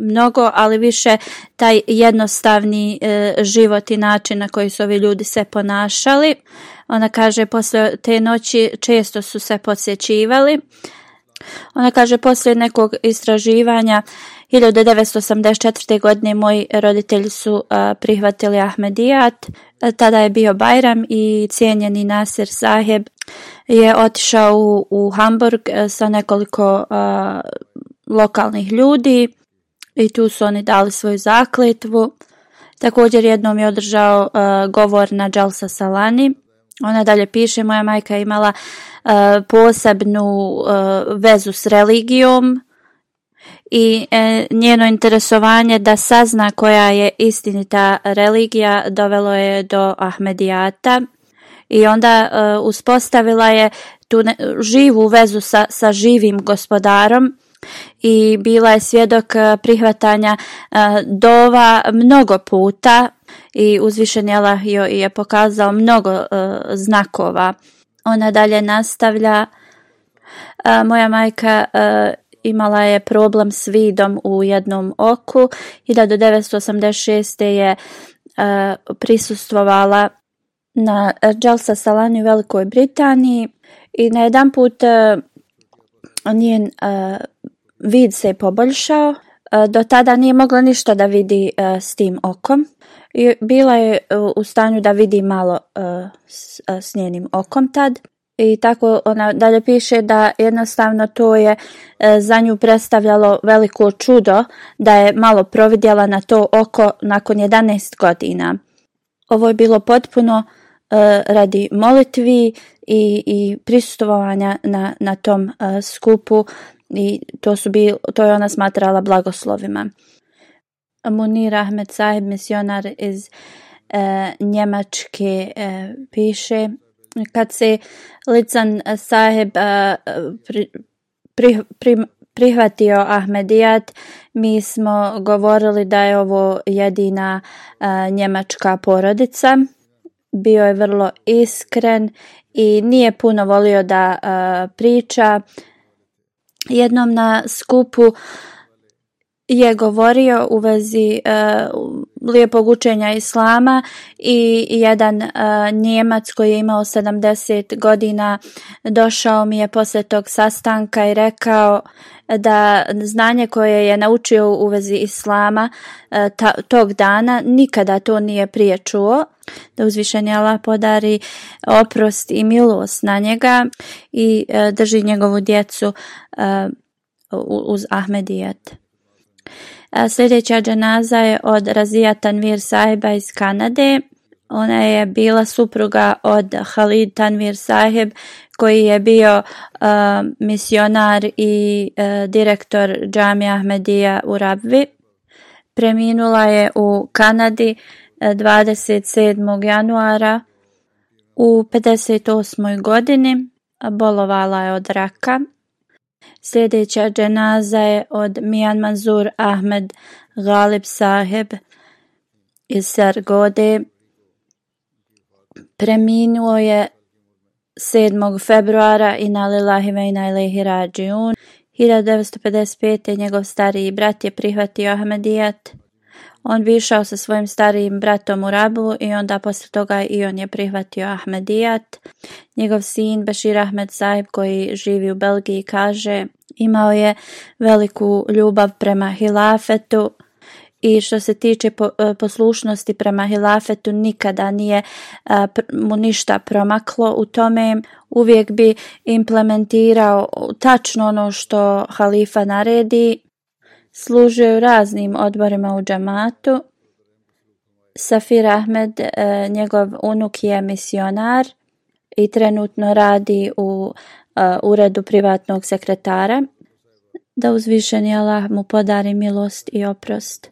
mnogo, ali više taj jednostavni e, život i način na koji su ovi ljudi se ponašali. Ona kaže, poslije te noći često su se podsjećivali. Ona kaže, poslije nekog istraživanja 1984. godine moji roditelji su prihvatili Ahmedijat. Tada je bio Bajram i cijenjeni Nasir Saheb je otišao u, Hamburg e, sa nekoliko lokalnih ljudi i tu su oni dali svoju zakletvu. Također jednom je održao govor na Jalsa Salani. Ona dalje piše, moja majka je imala posebnu vezu s religijom i e, njeno interesovanje da sazna koja je istinita religija dovelo je do Ahmedijata i onda e, uspostavila je tu živu vezu sa, sa živim gospodarom i bila je svjedok e, prihvatanja dova mnogo puta i uzvišen Allah joj je pokazao mnogo znakova. Ona dalje nastavlja moja majka imala je problem s vidom u jednom oku. do i da 1986. je e, prisustvovala na Jalsa Salani u Velikoj Britaniji i na jedan put e, njen e, vid se je poboljšao. Do tada nije mogla ništa da vidi s tim okom. I bila je u stanju da vidi malo s njenim okom tad i tako ona dalje piše da jednostavno to je e, za nju predstavljalo veliko čudo da je malo providjela na to oko nakon 11 godina. Ovo je bilo potpuno e, radi molitvi i, i na, na tom e, skupu i to, su to je ona smatrala blagoslovima. Munir Ahmed Saheb, misionar iz Njemačke, piše kad se Lican saheb prihvatio Ahmedijat, mi smo govorili da je ovo jedina njemačka porodica. Bio je vrlo iskren i nije puno volio da priča. Jednom na skupu je govorio u vezi e, lijepog učenja islama i jedan e, Njemac koji je imao 70 godina došao mi je poslije tog sastanka i rekao da znanje koje je naučio u vezi islama e, tog dana nikada to nije prije čuo da uzvišenje Allah podari oprost i milost na njega i drži njegovu djecu uz Ahmedijet. Sljedeća dženaza je od Razija Tanvir Sahiba iz Kanade. Ona je bila supruga od Halid Tanvir Saheb koji je bio misionar i e, direktor Džami Ahmedija u Rabvi. Preminula je u Kanadi 27. E, januara u 58. godini. Bolovala je od raka. Sljedeća dženaza je od Mijan Manzur Ahmed Ghalib Saheb iz Sargode. Preminuo je 7. februara i na i 1955. njegov stariji brat je prihvatio Ahmedijat. On bi išao sa svojim starijim bratom u Rabu i onda poslije toga i on je prihvatio Ahmedijat. Njegov sin Bešir Ahmed Saib koji živi u Belgiji kaže imao je veliku ljubav prema hilafetu i što se tiče e, poslušnosti prema hilafetu nikada nije e, mu ništa promaklo u tome uvijek bi implementirao tačno ono što halifa naredi Služio u raznim odborima u džamatu. Safir Ahmed, e, njegov unuk je misionar i trenutno radi u e, uredu privatnog sekretara. Da uzvišeni Allah mu podari milost i oprost.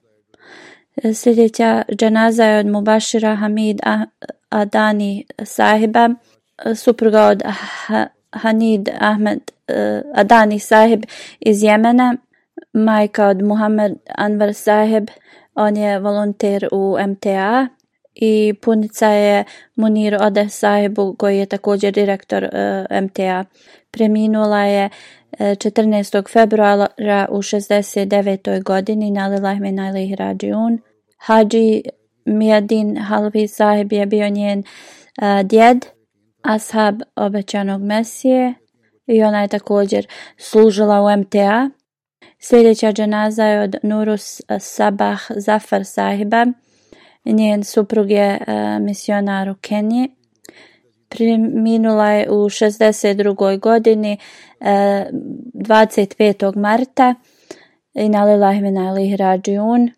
E, sljedeća dženaza je od Mubashira Hamid Adani sahiba, supruga od Hanid Ahmed Adani sahib iz Jemena majka od Muhammed Anwar Saheb, on je volonter u MTA i punica je Munir Ode Sahebu koji je također direktor eh, MTA. Preminula je 14. Eh, februara u 69. godini na Lilahme Najlih Rajun. Hadži Mijadin Halvi Saheb je bio njen eh, djed, ashab obećanog Mesije i ona je također služila u MTA. Sljedeća dženaza je od Nurus Sabah Zafar sahiba. Njen suprug je e, misionar u Keniji. Preminula je u 62. godini 25. E, marta i nalilah menalih Hrađijun.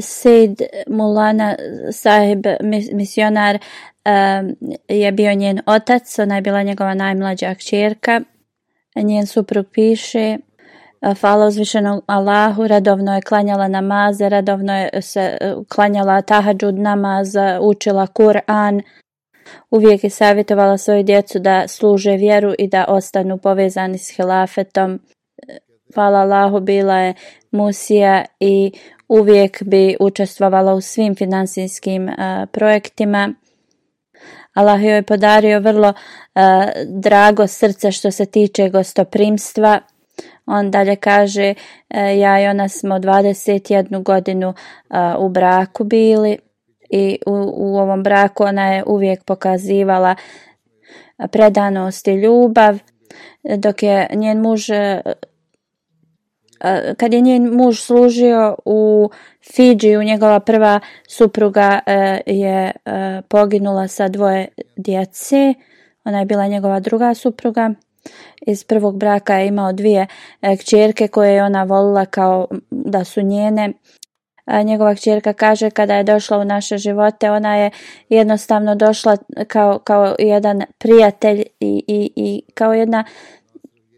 Sejd Mulana sahib misionar e, je bio njen otac, ona je bila njegova najmlađa kćerka. Njen suprug piše Fala e, uzvišenom Allahu, redovno je klanjala namaze, radovno je se e, klanjala tahadžud namaz, učila Kur'an, uvijek je savjetovala svoju djecu da služe vjeru i da ostanu povezani s hilafetom. E, hvala Allahu, bila je musija i uvijek bi učestvovala u svim financijskim projektima. Allah joj je podario vrlo drago srce što se tiče gostoprimstva. On dalje kaže, e, ja i ona smo 21 godinu e, u braku bili i u, u ovom braku ona je uvijek pokazivala predanost i ljubav, dok je njen muž e, kad je njen muž služio u u njegova prva supruga je poginula sa dvoje djece. Ona je bila njegova druga supruga iz prvog braka je imao dvije e, kćerke koje je ona volila kao da su njene. Njegova kćerka kaže kada je došla u naše živote ona je jednostavno došla kao, kao jedan prijatelj i, i, i kao jedna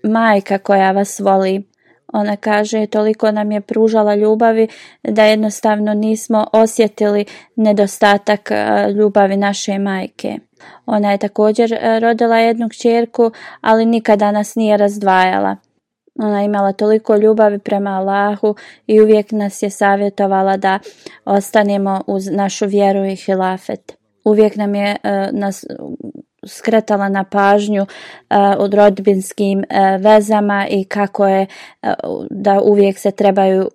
majka koja vas voli. Ona kaže toliko nam je pružala ljubavi da jednostavno nismo osjetili nedostatak e, ljubavi naše majke. Ona je također e, rodila jednu kćerku, ali nikada nas nije razdvajala. Ona je imala toliko ljubavi prema Allahu i uvijek nas je savjetovala da ostanemo uz našu vjeru i hilafet. Uvijek nam je e, nas skretala na pažnju e, od rodbinskim vezama i kako je da uvijek se trebaju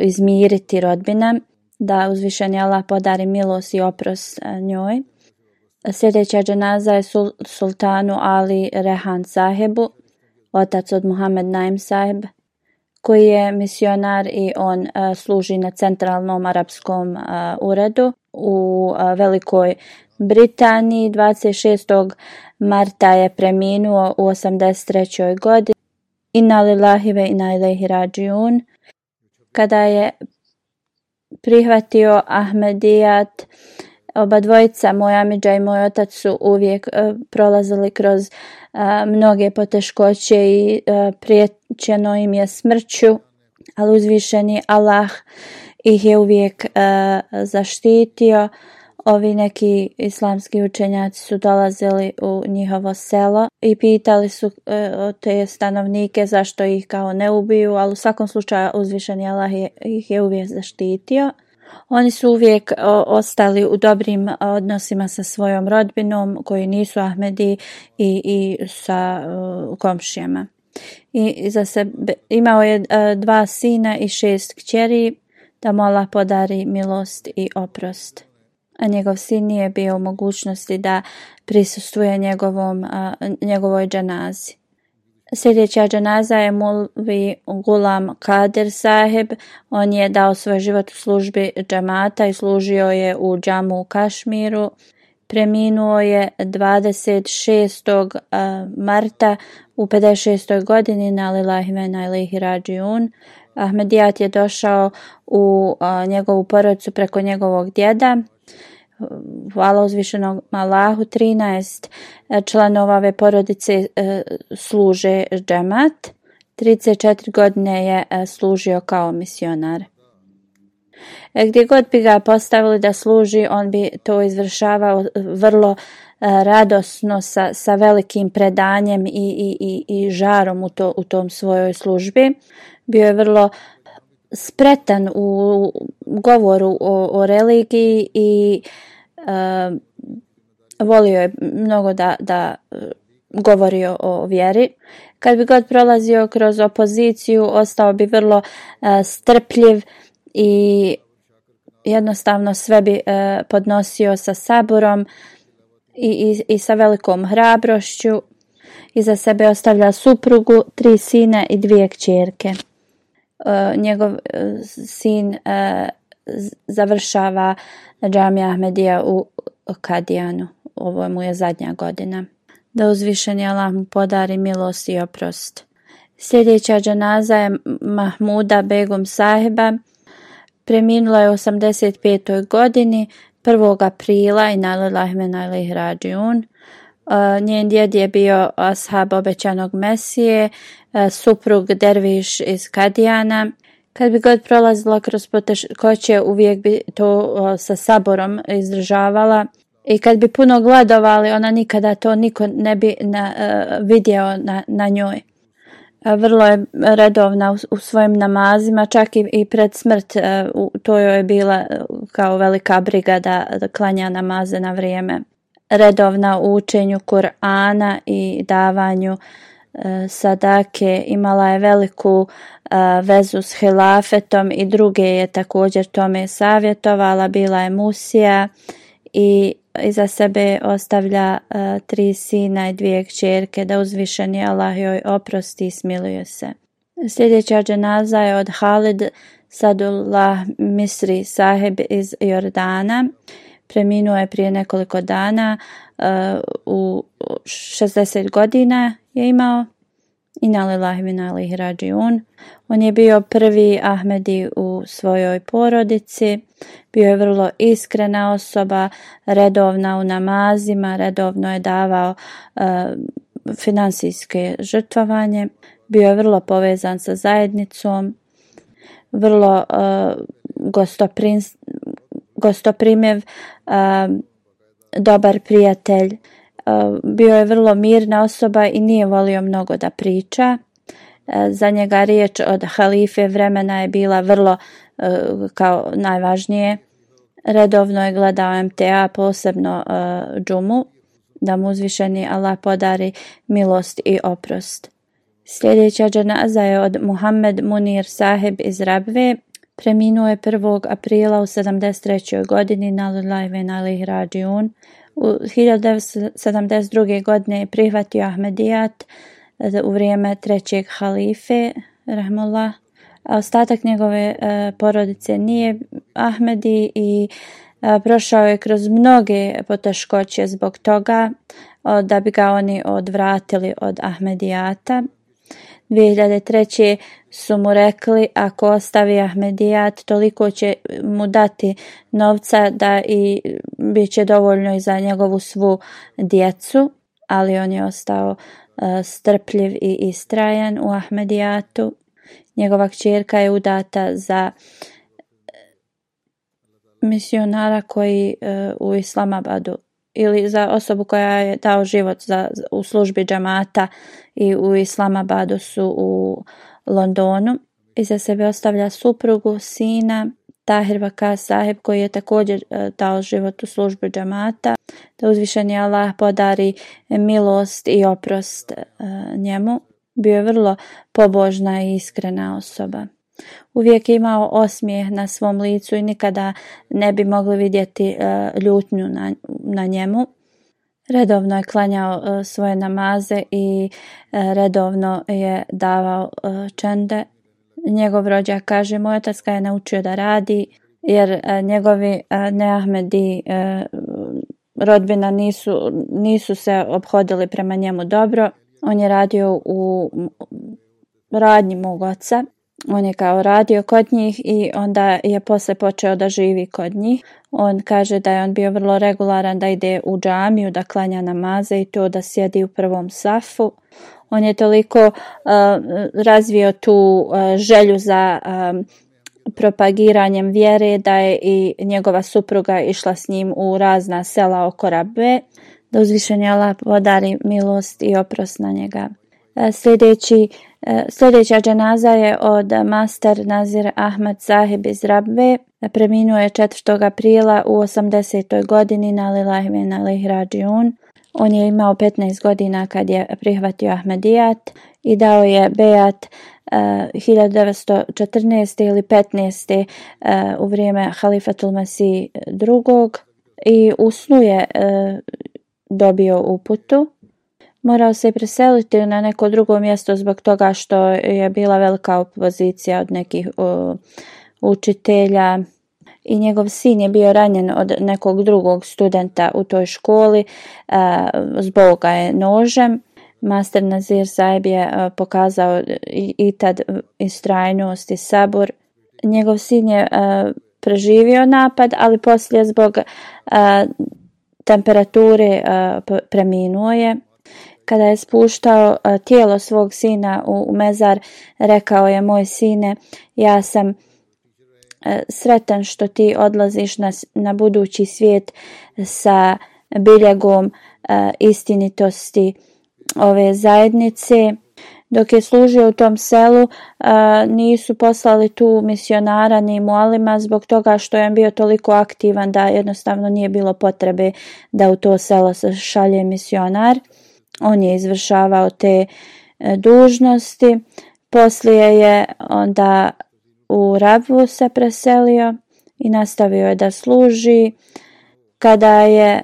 izmiriti rodbina, da uzvišeni Allah podari milost i oprost njoj. Sljedeća dženaza je sultanu Ali Rehan sahebu, otac od Muhammed Naim saheb, koji je misionar i on e, služi na centralnom arapskom e, uredu u e, Velikoj Britaniji. 26. marta je preminuo u 83. godini. Inna lillahi ve inna ilaihi Kada je prihvatio Ahmedijat, dvojica, moj Amidža i moj otac su uvijek e, prolazili kroz e, mnoge poteškoće i uh, e, prijećeno im je smrću, ali uzvišeni Allah ih je uvijek zaštitio. Ovi neki islamski učenjaci su dolazili u njihovo selo i pitali su te stanovnike zašto ih kao ne ubiju, ali u svakom slučaju uzvišeni Allah ih je uvijek zaštitio. Oni su uvijek ostali u dobrim odnosima sa svojom rodbinom koji nisu Ahmedi i, i sa komšijama. I za sebe, imao je e, dva sina i šest kćeri da mola podari milost i oprost. A njegov sin nije bio u mogućnosti da prisustuje njegovom, njegovoj dženazi. Sljedeća džanaza je Mulvi Gulam Kader Saheb. On je dao svoj život u službi džamata i služio je u džamu u Kašmiru. Preminuo je 26. Eh, marta u 56. godini na Lilahime na Ilihi Ahmedijat je došao u eh, njegovu porodcu preko njegovog djeda hvala uzvišenom Malahu, 13 e, članova ove porodice e, služe džemat. 34 godine je e, služio kao misionar. Gdje god bi ga postavili da služi, on bi to izvršavao vrlo radosno sa, sa velikim predanjem i, i, i, i žarom u, to, u tom svojoj službi. Bio je vrlo spretan u govoru o religiji i volio je mnogo da, da e, govorio o vjeri. Kad bi god prolazio kroz opoziciju, ostao bi vrlo e, strpljiv i jednostavno sve bi e, podnosio sa saborom i, i, sa velikom hrabrošću. Iza sebe ostavlja suprugu, tri sina i dvije kćerke. Njegov sin završava džamija Ahmedija u Kadijanu. Ovo mu je zadnja godina. Da uzvišeni Allah mu podari milost i oprost. Sljedeća džanaza je Mahmuda Begum Sahiba. Preminula je u 85. godini 1. aprila i nalilahmena ili un e, Njen djed je bio ashab obećanog Mesije, e, suprug Derviš iz Kadijana. Kad bi god prolazila kroz poteškoće, uvijek bi to sa saborom izdržavala. I kad bi puno gladovali, ona nikada to niko ne bi na, e, vidio na, na njoj. Vrlo je redovna u, u svojim namazima, čak i, i pred smrt e, to joj je bila e, kao velika briga da klanja namaze na vrijeme. Redovna u učenju Kur'ana i davanju Eh, Sadake imala je veliku eh, vezu s hilafetom i druge je također tome savjetovala, bila je musija i iza sebe ostavlja eh, tri sina i dvije kćerke da uzvišeni Allah joj oprosti i smiluje se. Sljedeća dženaza je od Halid Sadullah Misri saheb iz Jordana. Preminuo je prije nekoliko dana e, u 60 godina je imao i nalilahi minalih un. On je bio prvi Ahmedi u svojoj porodici, bio je vrlo iskrena osoba, redovna u namazima, redovno je davao e, financijske žrtvovanje, bio je vrlo povezan sa zajednicom, vrlo uh, gostoprimjev, dobar prijatelj. Bio je vrlo mirna osoba i nije volio mnogo da priča. Za njega riječ od halife vremena je bila vrlo eh, kao najvažnije. Redovno je gledao MTA, posebno eh, džumu, da mu uzvišeni Allah podari milost i oprost. Sljedeća dženaza je od Muhammed Munir Saheb iz Rabve, Preminuo je 1. aprila u 73. godini na Lulajven Ali Hradžijun. U 1972. godine je prihvatio Ahmedijat eh, u vrijeme trećeg halife, Rahmullah, ostatak njegove eh, porodice nije Ahmedi i eh, prošao je kroz mnoge poteškoće zbog toga da bi ga oni odvratili od Ahmedijata. 2003. su mu rekli ako ostavi Ahmedijat toliko će mu dati novca da i bit će dovoljno i za njegovu svu djecu, ali on je ostao e, strpljiv i istrajan u Ahmedijatu. Njegova kćerka je udata za e, misionara koji uh, u Islamabadu ili za osobu koja je dao život za, u službi džamata i u Islamabadu su u Londonu. i za sebe ostavlja suprugu, sina, Tahir Vaka Saheb koji je također e, dao život u službi džamata. Da uzvišeni Allah podari milost i oprost e, njemu. Bio je vrlo pobožna i iskrena osoba. Uvijek je imao osmijeh na svom licu i nikada ne bi mogli vidjeti e, ljutnju na, na njemu. Redovno je klanjao e, svoje namaze i e, redovno je davao čende. Njegov rođak kaže, moj otac ga je naučio da radi jer njegovi neahmedi rodbina nisu, nisu se obhodili prema njemu dobro. On je radio u radnji mog on je kao radio kod njih i onda je posle počeo da živi kod njih. On kaže da je on bio vrlo regularan da ide u džamiju, da klanja namaze i to da sjedi u prvom safu. On je toliko uh, razvio tu uh, želju za um, propagiranjem vjere da je i njegova supruga išla s njim u razna sela oko Rabe. Da uzvišenje Allah podari milost i oprost na njega. E, sljedeći E, sljedeća dženaza je od master Nazir Ahmed Sahib iz Rabbe. E, preminuo je 4. aprila u 80. godini na Lilahve na Lihrađiun. On je imao 15 godina kad je prihvatio Ahmedijat i dao je Bejat 1914. E, ili 15. u vrijeme Halifatul Masih II. I u je dobio uputu morao se preseliti na neko drugo mjesto zbog toga što je bila velika opozicija od nekih učitelja i njegov sin je bio ranjen od nekog drugog studenta u toj školi, e, zbog ga je nožem. Master Nazir Zaib je e, pokazao i, tad e, istrajnost i sabor. Njegov sin je preživio napad, ali poslije zbog temperature preminuo je. Kada je spuštao e, tijelo svog sina u mezar, rekao je moj sine, ja sam e, sretan što ti odlaziš na, na budući svijet sa biljegom e, istinitosti ove zajednice. Dok je služio u tom selu nisu poslali tu misionara ni mualima zbog toga što je bio toliko aktivan da jednostavno nije bilo potrebe da u to selo šalje misionar. On je izvršavao te e, dužnosti. Poslije je onda u Rabu se preselio i nastavio je da služi. Kada je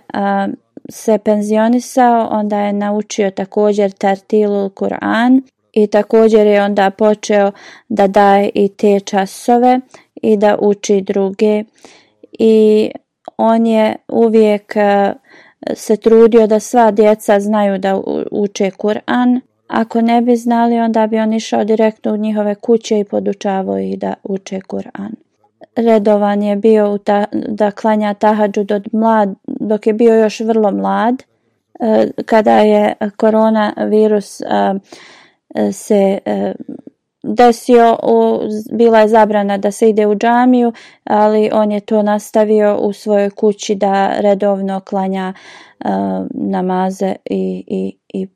se penzionisao, onda je naučio također Tartilul Kur'an i također je onda počeo da daje i te časove i da uči druge i on je uvijek se trudio da sva djeca znaju da uče Kur'an. Ako ne bi znali, onda bi on išao direktno u njihove kuće i podučavao ih da uče Kur'an. Redovan je bio da klanja tahađu od mlad, dok je bio još vrlo mlad. E, kada je koronavirus e, se e, desio, bila je zabrana da se ide u džamiju, ali on je to nastavio u svojoj kući da redovno klanja e, namaze i, i, i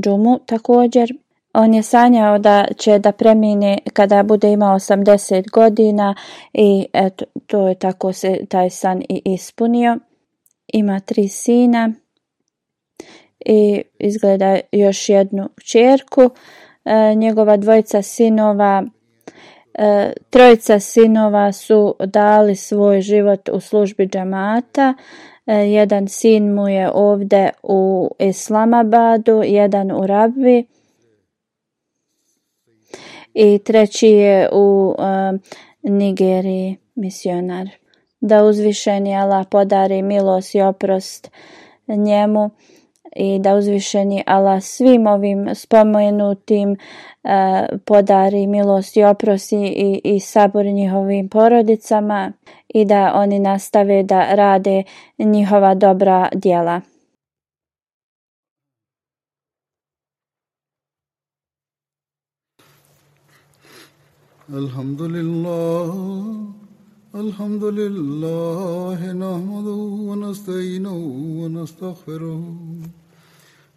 džumu također. On je sanjao da će da premine kada bude imao 80 godina i eto, to je tako se taj san i ispunio. Ima tri sina i izgleda još jednu čerku. E, njegova dvojica sinova, e, trojica sinova su dali svoj život u službi džamata. E, jedan sin mu je ovdje u Islamabadu, jedan u Rabbi i treći je u Nigeriji misionar. Da uzvišeni Allah podari milost i oprost njemu i da uzvišeni Allah svim ovim spomenutim e, podari milost i oprosi i, i sabor njihovim porodicama i da oni nastave da rade njihova dobra djela. Alhamdulillah